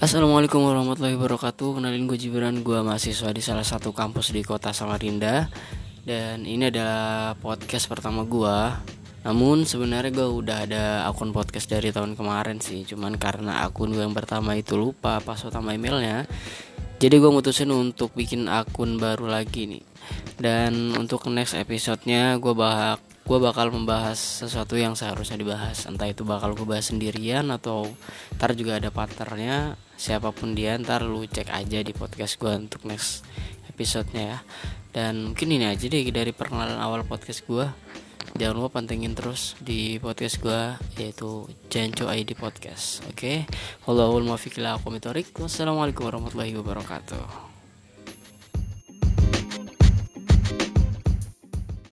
Assalamualaikum warahmatullahi wabarakatuh. Kenalin gue Jibran. Gue mahasiswa di salah satu kampus di kota Samarinda. Dan ini adalah podcast pertama gue Namun sebenarnya gue udah ada akun podcast dari tahun kemarin sih. Cuman karena akun gue yang pertama itu lupa pas utama emailnya Jadi gue mutusin untuk bikin akun baru lagi nih. Dan untuk next episodenya gue bahas gue bakal membahas sesuatu yang seharusnya dibahas. Entah itu bakal gue bahas sendirian atau ntar juga ada partnernya siapa pun dia ntar lu cek aja di podcast gue untuk next episodenya ya. Dan mungkin ini aja deh dari perkenalan awal podcast gue jangan lupa pantengin terus di podcast gue yaitu Janco ID Podcast. Oke? Okay? Wassalamualaikum warahmatullahi wabarakatuh